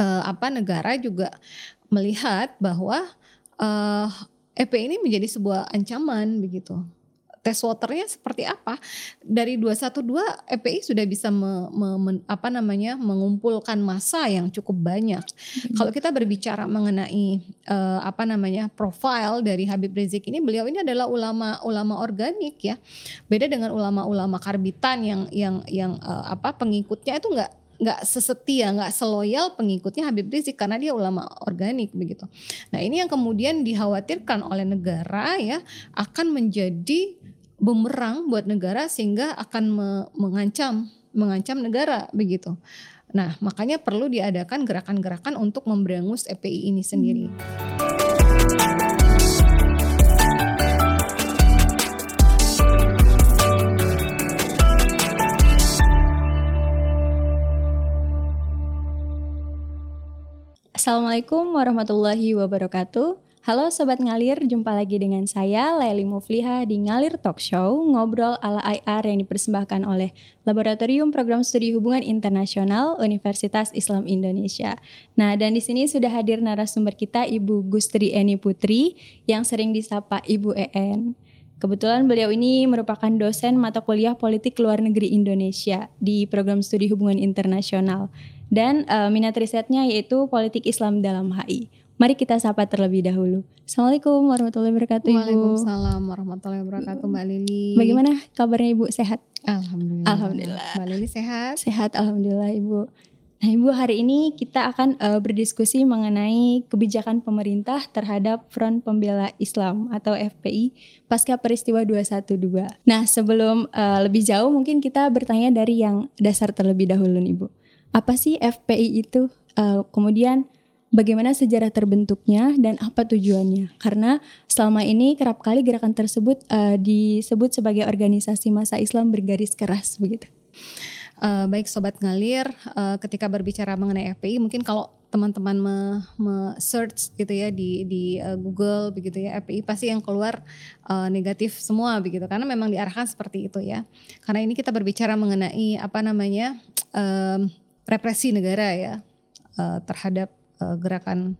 uh, apa negara juga melihat bahwa uh, FPI ini menjadi sebuah ancaman begitu test waternya seperti apa dari 212 FPI sudah bisa me, me, me, apa namanya mengumpulkan masa yang cukup banyak. Hmm. Kalau kita berbicara mengenai uh, apa namanya profil dari Habib Rizik ini beliau ini adalah ulama ulama organik ya. Beda dengan ulama-ulama karbitan yang yang yang uh, apa pengikutnya itu enggak nggak sesetia, nggak seloyal pengikutnya Habib Rizik karena dia ulama organik begitu. Nah ini yang kemudian dikhawatirkan oleh negara ya akan menjadi bumerang buat negara sehingga akan me mengancam mengancam negara begitu. Nah, makanya perlu diadakan gerakan-gerakan untuk memberangus EPI ini sendiri. Assalamualaikum warahmatullahi wabarakatuh. Halo Sobat Ngalir, jumpa lagi dengan saya Leli Mufliha di Ngalir Talk Show, ngobrol ala IR yang dipersembahkan oleh Laboratorium Program Studi Hubungan Internasional Universitas Islam Indonesia. Nah, dan di sini sudah hadir narasumber kita Ibu Gustri Eni Putri yang sering disapa Ibu EN. Kebetulan beliau ini merupakan dosen mata kuliah politik luar negeri Indonesia di program studi hubungan internasional dan uh, minat risetnya yaitu politik Islam dalam HI. Mari kita sapa terlebih dahulu. Assalamualaikum warahmatullahi wabarakatuh Ibu. Waalaikumsalam warahmatullahi wabarakatuh Mbak Lili. Bagaimana kabarnya Ibu? Sehat? Alhamdulillah. Alhamdulillah. Mbak Lili sehat? Sehat Alhamdulillah Ibu. Nah Ibu hari ini kita akan uh, berdiskusi mengenai kebijakan pemerintah terhadap Front Pembela Islam atau FPI pasca peristiwa 212. Nah sebelum uh, lebih jauh mungkin kita bertanya dari yang dasar terlebih dahulu nih Ibu. Apa sih FPI itu? Uh, kemudian bagaimana sejarah terbentuknya dan apa tujuannya. Karena selama ini kerap kali gerakan tersebut uh, disebut sebagai organisasi masa Islam bergaris keras begitu. Uh, baik sobat ngalir, uh, ketika berbicara mengenai FPI, mungkin kalau teman-teman me, me search gitu ya di di uh, Google begitu ya FPI pasti yang keluar uh, negatif semua begitu karena memang diarahkan seperti itu ya. Karena ini kita berbicara mengenai apa namanya uh, represi negara ya uh, terhadap uh, gerakan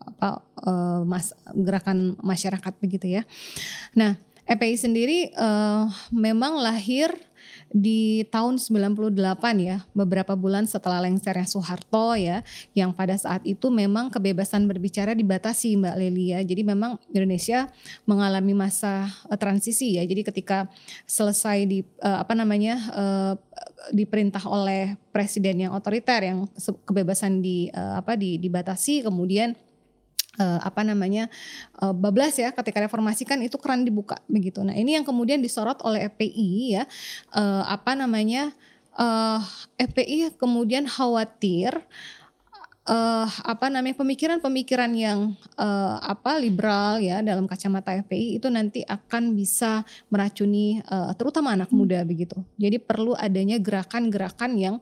apa uh, mas gerakan masyarakat begitu ya. Nah, EPI sendiri uh, memang lahir di tahun 98 ya, beberapa bulan setelah lengsernya Soeharto ya, yang pada saat itu memang kebebasan berbicara dibatasi Mbak Lelia. Jadi memang Indonesia mengalami masa uh, transisi ya. Jadi ketika selesai di uh, apa namanya uh, diperintah oleh presiden yang otoriter yang kebebasan di apa di dibatasi kemudian uh, apa namanya uh, bablas ya ketika reformasi kan itu keran dibuka begitu. Nah ini yang kemudian disorot oleh FPI ya uh, apa namanya uh, FPI kemudian khawatir uh, apa namanya pemikiran-pemikiran yang uh, apa liberal ya dalam kacamata FPI itu nanti akan bisa meracuni uh, terutama anak muda begitu. Jadi perlu adanya gerakan-gerakan yang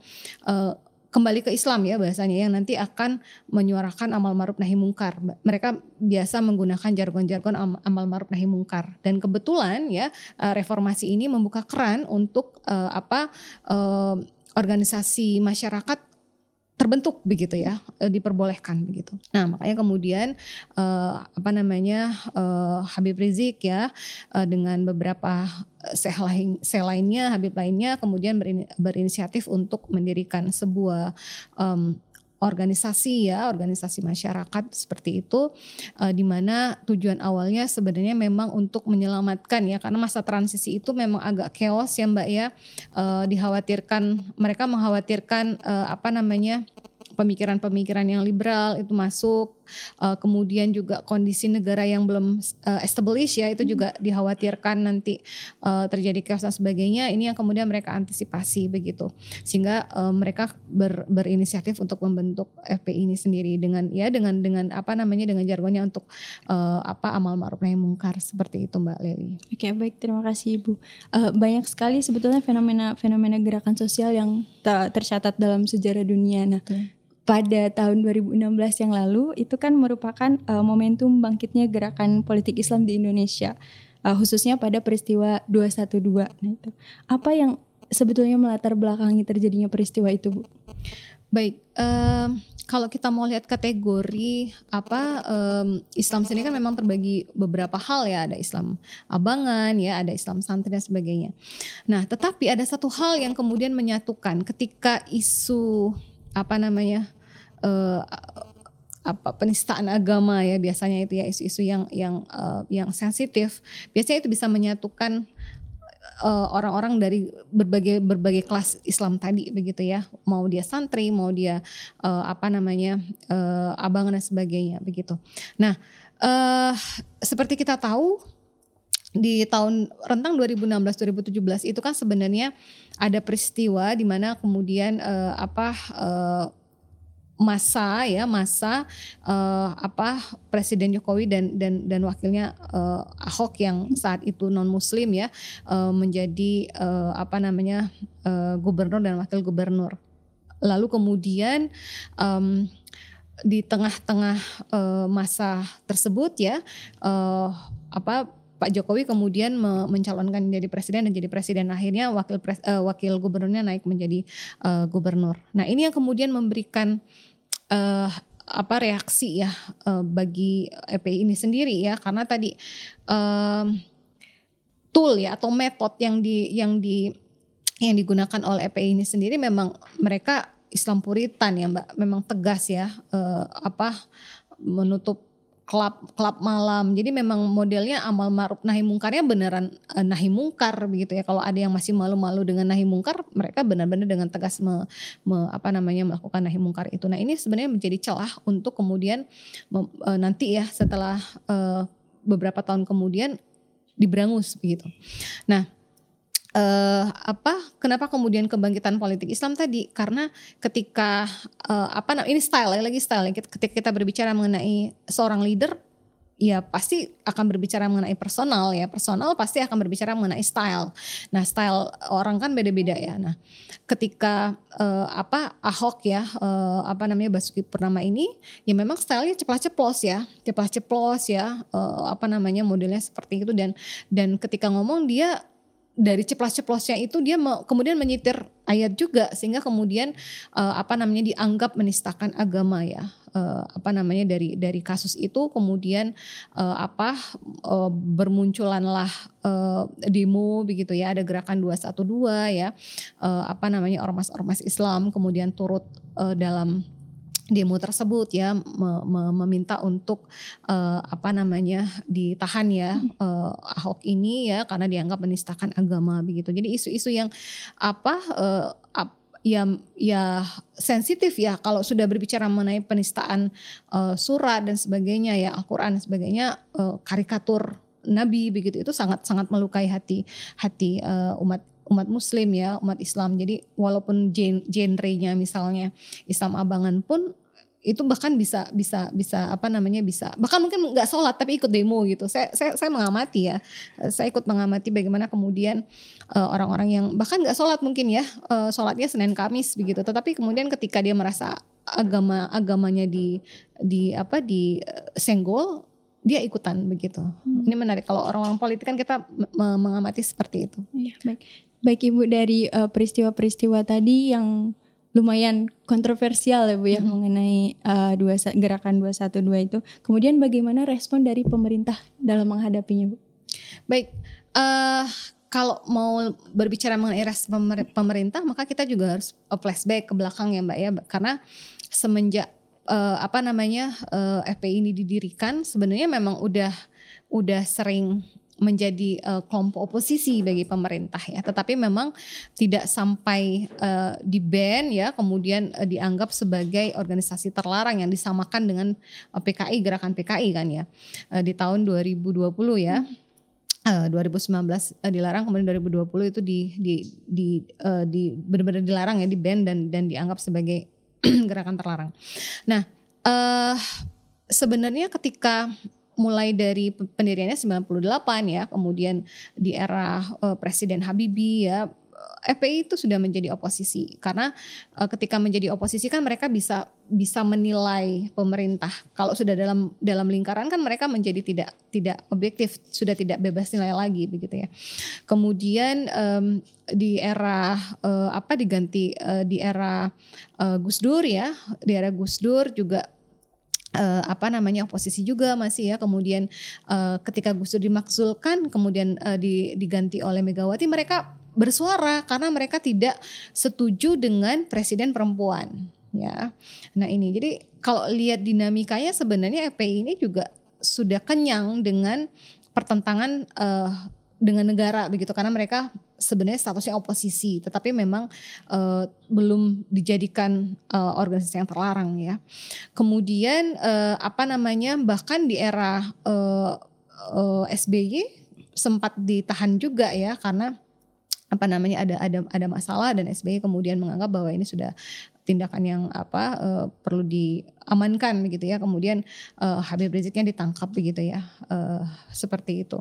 uh, kembali ke Islam ya bahasanya yang nanti akan menyuarakan amal ma'ruf nahi mungkar. Mereka biasa menggunakan jargon-jargon amal ma'ruf nahi mungkar dan kebetulan ya eh, reformasi ini membuka keran untuk uh, apa uh, organisasi masyarakat terbentuk begitu ya e, diperbolehkan begitu. Nah makanya kemudian uh, apa namanya uh, Habib Rizik ya uh, dengan beberapa sel, lain, sel lainnya Habib lainnya kemudian berin, berinisiatif untuk mendirikan sebuah um, organisasi ya, organisasi masyarakat seperti itu uh, di mana tujuan awalnya sebenarnya memang untuk menyelamatkan ya karena masa transisi itu memang agak chaos ya Mbak ya. Uh, dikhawatirkan mereka mengkhawatirkan uh, apa namanya pemikiran-pemikiran yang liberal itu masuk uh, kemudian juga kondisi negara yang belum uh, established ya itu hmm. juga dikhawatirkan nanti uh, terjadi chaos dan sebagainya ini yang kemudian mereka antisipasi begitu sehingga uh, mereka ber, berinisiatif untuk membentuk FPI ini sendiri dengan ya dengan dengan apa namanya dengan jargonnya untuk uh, apa amal ma'ruf nahi mungkar seperti itu Mbak Leli. Oke okay, baik terima kasih Ibu. Uh, banyak sekali sebetulnya fenomena fenomena gerakan sosial yang tercatat dalam sejarah dunia. Nah, pada tahun 2016 yang lalu itu kan merupakan uh, momentum bangkitnya gerakan politik Islam di Indonesia uh, khususnya pada peristiwa 212. Nah itu apa yang sebetulnya melatar belakangi terjadinya peristiwa itu, Bu? Baik, um, kalau kita mau lihat kategori apa um, Islam sini kan memang terbagi beberapa hal ya, ada Islam abangan ya, ada Islam santri dan sebagainya. Nah, tetapi ada satu hal yang kemudian menyatukan ketika isu apa namanya uh, apa penistaan agama ya biasanya itu ya isu-isu yang yang uh, yang sensitif. Biasanya itu bisa menyatukan Eh, orang-orang uh, dari berbagai berbagai kelas Islam tadi begitu ya. Mau dia santri mau dia uh, apa namanya uh, abang dan sebagainya begitu. Nah uh, seperti kita tahu di tahun rentang 2016-2017 itu kan sebenarnya ada peristiwa di mana kemudian uh, apa uh, masa ya masa uh, apa Presiden Jokowi dan dan dan wakilnya uh, Ahok yang saat itu non Muslim ya uh, menjadi uh, apa namanya uh, gubernur dan wakil gubernur. Lalu kemudian um, di tengah-tengah uh, masa tersebut ya uh, apa Pak Jokowi kemudian mencalonkan jadi presiden dan jadi presiden akhirnya wakil pres, uh, wakil gubernurnya naik menjadi uh, gubernur. Nah ini yang kemudian memberikan uh, apa reaksi ya uh, bagi EPI ini sendiri ya. Karena tadi um, tool ya atau metode yang di yang di yang digunakan oleh EPI ini sendiri memang mereka Islam Puritan ya Mbak. Memang tegas ya uh, apa menutup klub klub malam. Jadi memang modelnya amal ma'ruf nahi mungkarnya beneran uh, nahi mungkar begitu ya. Kalau ada yang masih malu-malu dengan nahi mungkar, mereka benar-benar dengan tegas me, me, apa namanya melakukan nahi mungkar itu. Nah, ini sebenarnya menjadi celah untuk kemudian uh, nanti ya setelah uh, beberapa tahun kemudian diberangus begitu. Nah, uh, apa kenapa kemudian kebangkitan politik Islam tadi? Karena ketika uh, apa ini style ya lagi style ya ketika kita berbicara mengenai seorang leader ya pasti akan berbicara mengenai personal ya. Personal pasti akan berbicara mengenai style. Nah style orang kan beda-beda ya. Nah ketika uh, apa Ahok ya uh, apa namanya Basuki Purnama ini ya memang stylenya ceplas-ceplos ya. Ceplas-ceplos ya uh, apa namanya modelnya seperti itu. Dan dan ketika ngomong dia dari ceplos-ceplosnya itu dia me, kemudian menyitir ayat juga sehingga kemudian uh, apa namanya dianggap menistakan agama ya. Uh, apa namanya dari dari kasus itu kemudian uh, apa uh, bermunculanlah uh, demo begitu ya. Ada gerakan 212 ya. Uh, apa namanya ormas-ormas Islam kemudian turut uh, dalam demo tersebut ya me, me, meminta untuk uh, apa namanya ditahan ya uh, Ahok ini ya karena dianggap menistakan agama begitu. Jadi isu-isu yang apa uh, ap, ya ya sensitif ya kalau sudah berbicara mengenai penistaan uh, surat dan sebagainya ya Al-Qur'an dan sebagainya uh, karikatur nabi begitu itu sangat sangat melukai hati hati uh, umat umat muslim ya umat Islam. Jadi walaupun gen genrenya misalnya Islam abangan pun itu bahkan bisa bisa bisa apa namanya bisa. Bahkan mungkin nggak sholat tapi ikut demo gitu. Saya saya saya mengamati ya. Saya ikut mengamati bagaimana kemudian eh, orang-orang uh, yang bahkan nggak sholat mungkin ya uh, sholatnya senin kamis begitu. Tetapi kemudian ketika dia merasa agama agamanya di di apa di uh, senggol dia ikutan begitu. Hmm. ini menarik. Kalau orang-orang politik kan kita mengamati seperti itu. Ya, baik baik ibu dari peristiwa-peristiwa uh, tadi yang lumayan kontroversial ya Bu ya hmm. mengenai uh, dua gerakan 212 itu. Kemudian bagaimana respon dari pemerintah dalam menghadapinya Bu? Baik, uh, kalau mau berbicara mengenai respon pemerintah maka kita juga harus flashback ke belakang ya Mbak ya karena semenjak uh, apa namanya uh, FPI ini didirikan sebenarnya memang udah udah sering menjadi uh, kelompok oposisi bagi pemerintah ya tetapi memang tidak sampai uh, di ban ya kemudian uh, dianggap sebagai organisasi terlarang yang disamakan dengan uh, PKI gerakan PKI kan ya uh, di tahun 2020 ya hmm. Uh, 2019 uh, dilarang kemudian 2020 itu di di di uh, di benar-benar dilarang ya di ban dan dan dianggap sebagai gerakan terlarang. Nah, uh, sebenarnya ketika mulai dari pendiriannya 98 ya, kemudian di era uh, Presiden Habibie ya FPI itu sudah menjadi oposisi karena uh, ketika menjadi oposisi kan mereka bisa bisa menilai pemerintah. Kalau sudah dalam dalam lingkaran kan mereka menjadi tidak tidak objektif, sudah tidak bebas nilai lagi begitu ya. Kemudian um, di era uh, apa diganti uh, di era uh, Gus Dur ya, di era Gus Dur juga uh, apa namanya oposisi juga masih ya. Kemudian uh, ketika Gus Dur dimaksulkan kemudian uh, diganti oleh Megawati mereka bersuara karena mereka tidak setuju dengan presiden perempuan ya. Nah ini. Jadi kalau lihat dinamikanya sebenarnya FPI ini juga sudah kenyang dengan pertentangan uh, dengan negara begitu. Karena mereka sebenarnya statusnya oposisi tetapi memang uh, belum dijadikan uh, organisasi yang terlarang ya. Kemudian uh, apa namanya bahkan di era uh, uh, SBY sempat ditahan juga ya karena apa namanya ada ada ada masalah dan SBY kemudian menganggap bahwa ini sudah tindakan yang apa uh, perlu diamankan begitu ya kemudian uh, Habib Riziknya ditangkap begitu ya uh, seperti itu.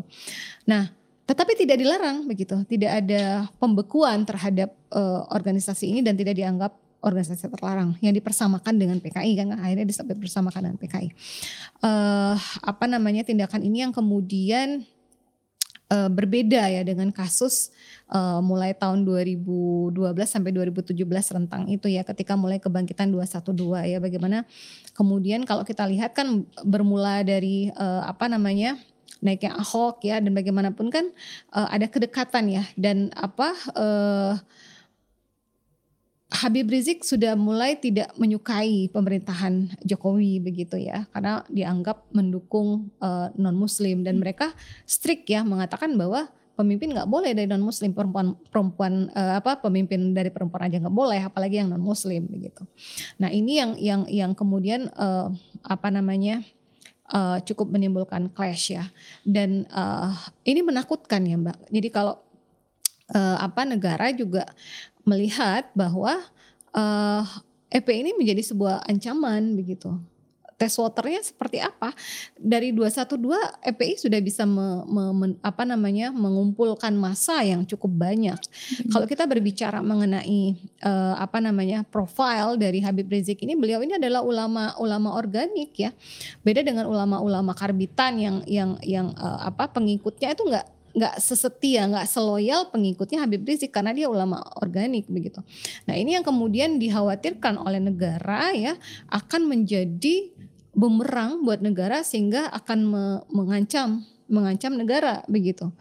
Nah tetapi tidak dilarang begitu. Tidak ada pembekuan terhadap uh, organisasi ini dan tidak dianggap organisasi terlarang yang dipersamakan dengan PKI kan? Akhirnya disebut bersamakan dengan PKI. Uh, apa namanya tindakan ini yang kemudian uh, berbeda ya dengan kasus uh, mulai tahun 2012 sampai 2017 rentang itu ya ketika mulai kebangkitan 212 ya. Bagaimana kemudian kalau kita lihat kan bermula dari uh, apa namanya naiknya Ahok ya dan bagaimanapun kan uh, ada kedekatan ya. Dan apa uh, Habib Rizik sudah mulai tidak menyukai pemerintahan Jokowi begitu ya. Karena dianggap mendukung uh, non Muslim dan mereka strict ya mengatakan bahwa pemimpin nggak boleh dari non Muslim perempuan perempuan uh, apa pemimpin dari perempuan aja nggak boleh apalagi yang non Muslim begitu. Nah ini yang yang yang kemudian uh, apa namanya uh, cukup menimbulkan clash ya dan uh, ini menakutkan ya Mbak. Jadi kalau uh, apa negara juga melihat bahwa uh, EP ini menjadi sebuah ancaman begitu. Tes waternya seperti apa? Dari 212 EPI sudah bisa me, me, me, apa namanya mengumpulkan masa yang cukup banyak. Hmm. Kalau kita berbicara mengenai uh, apa namanya profil dari Habib Rizik ini, beliau ini adalah ulama-ulama organik ya. Beda dengan ulama-ulama karbitan yang yang yang uh, apa pengikutnya itu enggak nggak sesetia, nggak seloyal pengikutnya Habib Rizik karena dia ulama organik begitu. Nah ini yang kemudian dikhawatirkan oleh negara ya akan menjadi bumerang buat negara sehingga akan me mengancam mengancam negara begitu.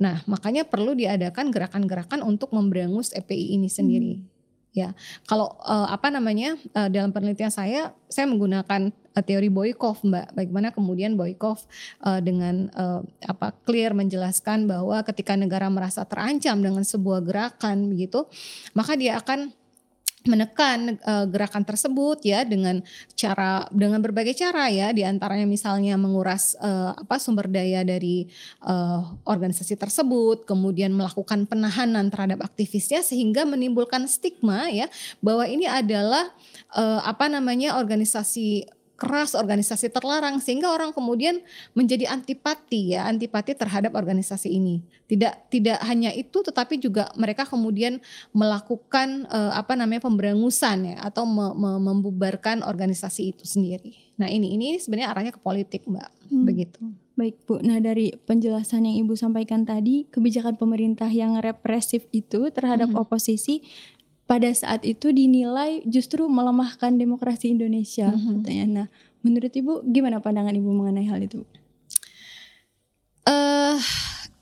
Nah makanya perlu diadakan gerakan-gerakan untuk memberangus EPI ini sendiri. Hmm ya kalau uh, apa namanya uh, dalam penelitian saya saya menggunakan uh, teori Boykov mbak bagaimana kemudian Boykov uh, dengan uh, apa clear menjelaskan bahwa ketika negara merasa terancam dengan sebuah gerakan begitu maka dia akan menekan uh, gerakan tersebut ya dengan cara dengan berbagai cara ya. Di antaranya misalnya menguras uh, apa sumber daya dari uh, organisasi tersebut kemudian melakukan penahanan terhadap aktivisnya sehingga menimbulkan stigma ya bahwa ini adalah uh, apa namanya organisasi keras organisasi terlarang sehingga orang kemudian menjadi antipati ya antipati terhadap organisasi ini. Tidak tidak hanya itu tetapi juga mereka kemudian melakukan uh, apa namanya pemberangusan ya atau me, me, membubarkan organisasi itu sendiri. Nah ini ini sebenarnya arahnya ke politik mbak. Hmm. begitu. Baik bu. Nah dari penjelasan yang ibu sampaikan tadi kebijakan pemerintah yang represif itu terhadap hmm. oposisi pada saat itu dinilai justru melemahkan demokrasi Indonesia mm -hmm. katanya. Nah, menurut Ibu gimana pandangan Ibu mengenai hal itu? Eh uh,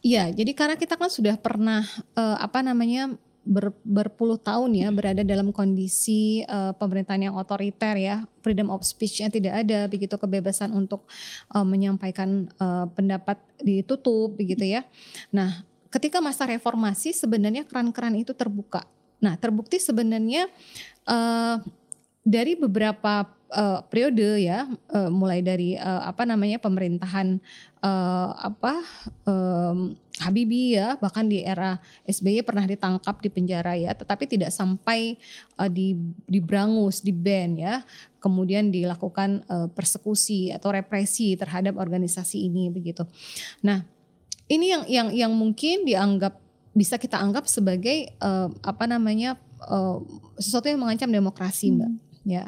ya, jadi karena kita kan sudah pernah uh, apa namanya ber, berpuluh tahun ya berada dalam kondisi uh, pemerintahan yang otoriter ya, freedom of speech-nya tidak ada, begitu kebebasan untuk uh, menyampaikan uh, pendapat ditutup begitu ya. Nah, ketika masa reformasi sebenarnya keran-keran itu terbuka Nah, terbukti sebenarnya uh, dari beberapa uh, periode ya, uh, mulai dari uh, apa namanya pemerintahan uh, apa um, Habibie ya, bahkan di era SBY pernah ditangkap di penjara ya, tetapi tidak sampai uh, di dibrangus, di ban ya, kemudian dilakukan uh, persekusi atau represi terhadap organisasi ini begitu. Nah, ini yang yang yang mungkin dianggap bisa kita anggap sebagai uh, apa namanya uh, sesuatu yang mengancam demokrasi mbak. Hmm. ya.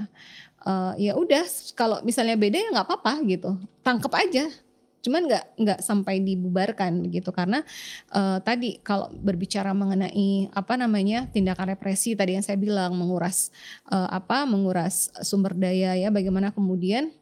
Uh, ya udah kalau misalnya beda ya nggak apa-apa gitu. Tangkap aja. Cuman nggak nggak sampai dibubarkan gitu. Karena uh, tadi kalau berbicara mengenai apa namanya tindakan represi tadi yang saya bilang menguras uh, apa menguras sumber daya ya bagaimana kemudian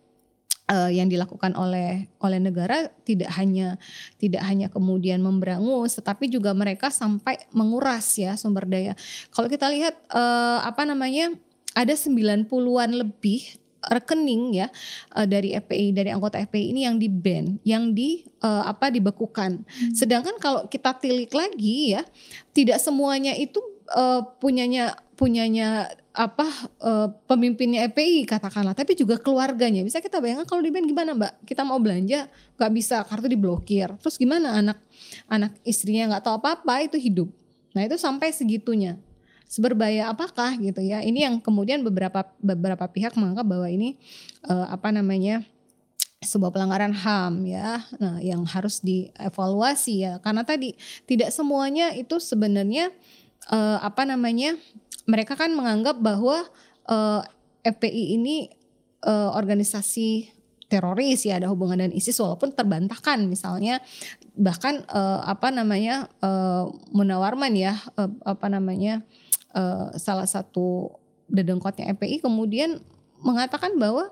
uh, yang dilakukan oleh oleh negara tidak hanya tidak hanya kemudian memberangus tetapi juga mereka sampai menguras ya sumber daya. Kalau kita lihat uh, apa namanya ada 90-an lebih rekening ya uh, dari FPI dari anggota FPI ini yang di ban, yang di uh, apa dibekukan. Hmm. Sedangkan kalau kita tilik lagi ya, tidak semuanya itu uh, punyanya punyanya apa uh, pemimpinnya FPI katakanlah, tapi juga keluarganya. Bisa kita bayangkan kalau di ban gimana Mbak? Kita mau belanja nggak bisa kartu diblokir. Terus gimana anak anak istrinya nggak tahu apa-apa itu hidup. Nah itu sampai segitunya seberbahaya apakah gitu ya. Ini yang kemudian beberapa beberapa pihak menganggap bahwa ini uh, apa namanya sebuah pelanggaran HAM ya. Nah, yang harus dievaluasi ya. Karena tadi tidak semuanya itu sebenarnya apa namanya? Mereka kan menganggap bahwa uh, eh, FPI ini uh, organisasi teroris ya ada hubungan dengan ISIS walaupun terbantahkan misalnya bahkan uh, apa namanya uh, Munawarman ya uh, apa namanya uh, salah satu dedengkotnya FPI kemudian mengatakan bahwa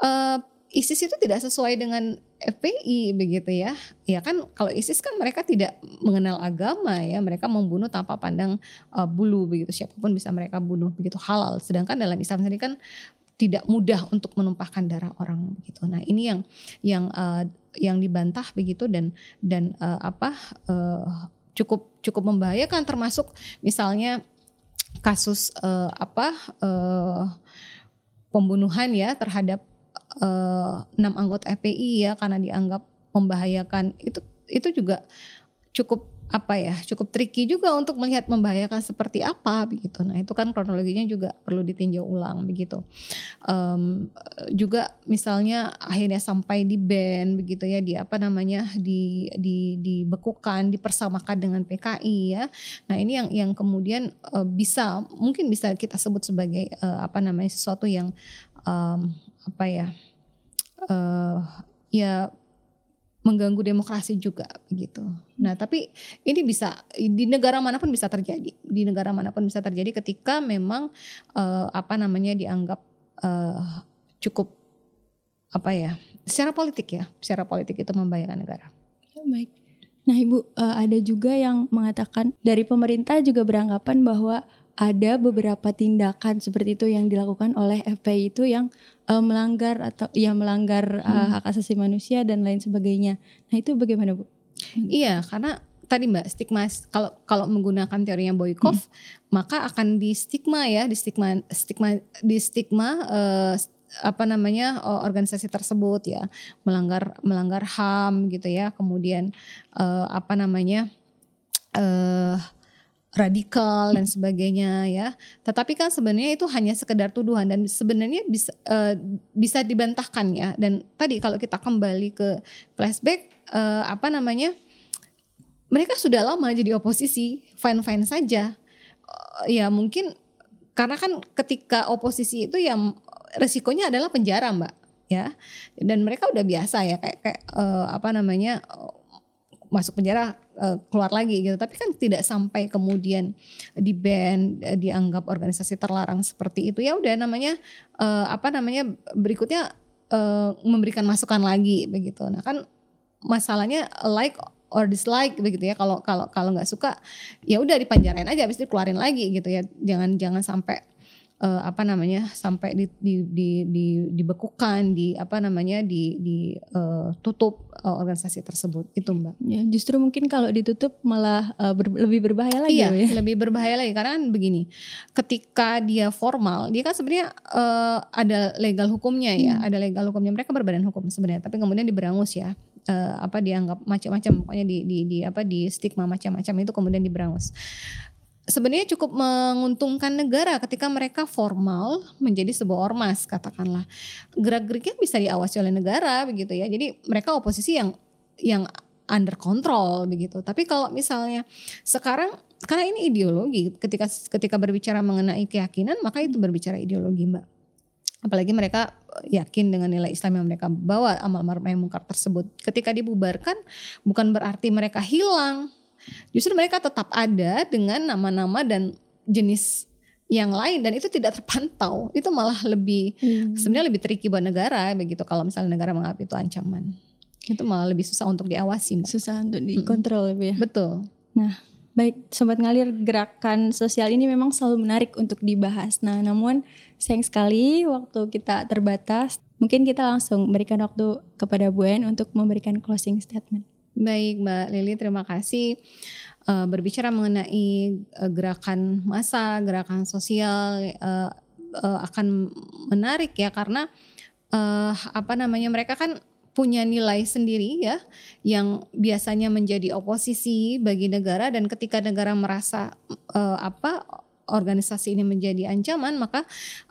uh, ISIS itu tidak sesuai dengan FPI begitu ya. Ya kan kalau ISIS kan mereka tidak mengenal agama ya, mereka membunuh tanpa pandang uh, bulu begitu. Siapa pun bisa mereka bunuh begitu halal. Sedangkan dalam Islam sendiri kan tidak mudah untuk menumpahkan darah orang begitu. Nah, ini yang yang uh, yang dibantah begitu dan dan uh, apa uh, cukup cukup membahayakan termasuk misalnya kasus uh, apa uh, pembunuhan ya terhadap enam anggota FPI ya karena dianggap membahayakan itu itu juga cukup apa ya cukup tricky juga untuk melihat membahayakan seperti apa begitu. Nah itu kan kronologinya juga perlu ditinjau ulang begitu. Um, juga misalnya akhirnya sampai di ban begitu ya di apa namanya di di dibekukan dipersamakan dengan PKI ya. Nah ini yang yang kemudian uh, bisa mungkin bisa kita sebut sebagai uh, apa namanya sesuatu yang um, apa ya uh, ya mengganggu demokrasi juga begitu. Nah, tapi ini bisa di negara mana pun bisa terjadi. Di negara mana pun bisa terjadi ketika memang uh, apa namanya dianggap uh, cukup apa ya? Secara politik ya, secara politik itu membahayakan negara. Baik. Nah, Ibu ada juga yang mengatakan dari pemerintah juga beranggapan bahwa ada beberapa tindakan seperti itu yang dilakukan oleh FPI itu yang uh, melanggar atau ya melanggar uh, hak asasi manusia dan lain sebagainya. Nah itu bagaimana bu? Iya karena tadi mbak stigma kalau kalau menggunakan teorinya Boykov hmm. maka akan di stigma ya di stigma stigma di stigma uh, apa namanya organisasi tersebut ya melanggar melanggar HAM gitu ya kemudian uh, apa namanya uh, radikal dan sebagainya ya. Tetapi kan sebenarnya itu hanya sekedar tuduhan dan sebenarnya bisa uh, bisa dibantahkan ya. Dan tadi kalau kita kembali ke flashback uh, apa namanya? Mereka sudah lama jadi oposisi, fine-fine saja. Uh, ya mungkin karena kan ketika oposisi itu yang resikonya adalah penjara, Mbak, ya. Dan mereka udah biasa ya kayak kayak uh, apa namanya? Masuk penjara uh, keluar lagi gitu. Tapi kan tidak sampai kemudian di ban uh, dianggap organisasi terlarang seperti itu. Ya udah namanya uh, apa namanya berikutnya uh, memberikan masukan lagi begitu. Nah kan masalahnya like or dislike begitu ya. Kalau kalau kalau nggak suka ya udah dipanjarain aja habis itu keluarin lagi gitu ya. Jangan jangan sampai uh, apa namanya sampai di, di, di, di, dibekukan di apa namanya di ditutup uh, uh, organisasi tersebut itu mbak. Ya justru mungkin kalau ditutup malah uh, ber, lebih berbahaya lagi. Iya ya? lebih berbahaya lagi karena kan begini ketika dia formal dia kan sebenarnya uh, ada legal hukumnya ya hmm. ada legal hukumnya mereka berbadan hukum sebenarnya tapi kemudian diberangus ya uh, apa dianggap macam-macam pokoknya di, di, di apa di stigma macam-macam itu kemudian diberangus sebenarnya cukup menguntungkan negara ketika mereka formal menjadi sebuah ormas katakanlah gerak-geriknya bisa diawasi oleh negara begitu ya jadi mereka oposisi yang yang under control begitu. Tapi kalau misalnya sekarang karena ini ideologi, ketika ketika berbicara mengenai keyakinan maka itu berbicara ideologi mbak. Apalagi mereka yakin dengan nilai Islam yang mereka bawa amal ma'ruf nahi munkar tersebut. Ketika dibubarkan bukan berarti mereka hilang. Justru mereka tetap ada dengan nama-nama dan jenis yang lain dan itu tidak terpantau. Itu malah lebih hmm. sebenarnya lebih tricky buat negara begitu kalau misalnya negara menganggap itu ancaman. Itu malah lebih susah untuk diawasi susah untuk dikontrol lebih ya? Betul. Nah baik sobat ngalir gerakan sosial ini memang selalu menarik untuk dibahas. Nah namun sayang sekali waktu kita terbatas. Mungkin kita langsung berikan waktu kepada Bu En untuk memberikan closing statement baik Mbak Lili terima kasih. Uh, berbicara mengenai uh, gerakan massa, gerakan sosial uh, uh, akan menarik ya karena uh, apa namanya mereka kan punya nilai sendiri ya yang biasanya menjadi oposisi bagi negara dan ketika negara merasa uh, apa organisasi ini menjadi ancaman maka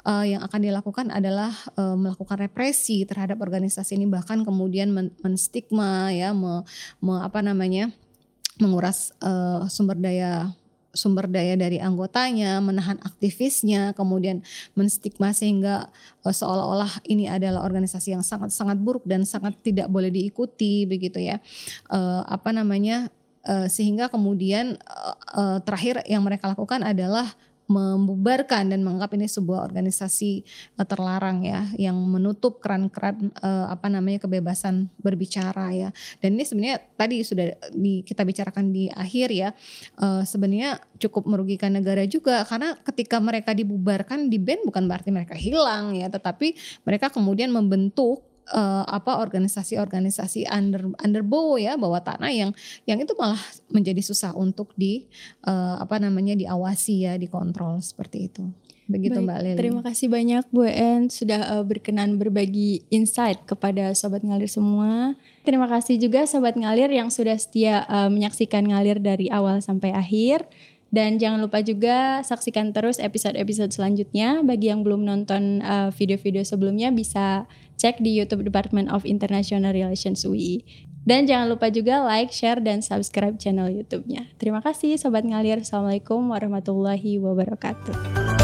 uh, yang akan dilakukan adalah uh, melakukan represi terhadap organisasi ini bahkan kemudian men menstigma ya me, me apa namanya menguras uh, sumber daya sumber daya dari anggotanya, menahan aktivisnya, kemudian menstigma sehingga uh, seolah-olah ini adalah organisasi yang sangat-sangat buruk dan sangat tidak boleh diikuti begitu ya. Uh, apa namanya? Sehingga kemudian terakhir yang mereka lakukan adalah membubarkan dan menganggap ini sebuah organisasi uh, terlarang ya yang menutup keran-keran uh, apa namanya kebebasan berbicara ya. Dan ini sebenarnya tadi sudah di, kita bicarakan di akhir ya uh, sebenarnya cukup merugikan negara juga karena ketika mereka dibubarkan di band bukan berarti mereka hilang ya tetapi mereka kemudian membentuk uh, apa organisasi-organisasi under underbow ya bawah tanah yang yang itu malah menjadi susah untuk di uh, apa namanya diawasi ya dikontrol seperti itu begitu Baik, Mbak Leli. Terima kasih banyak Bu En sudah uh, berkenan berbagi insight kepada sobat ngalir semua. Terima kasih juga sobat ngalir yang sudah setia uh, menyaksikan ngalir dari awal sampai akhir. Dan jangan lupa juga saksikan terus episode-episode selanjutnya. Bagi yang belum nonton video-video uh, sebelumnya bisa cek di YouTube Department of International Relations UI. Dan jangan lupa juga like, share, dan subscribe channel YouTube-nya. Terima kasih Sobat Ngalir. Assalamualaikum warahmatullahi wabarakatuh.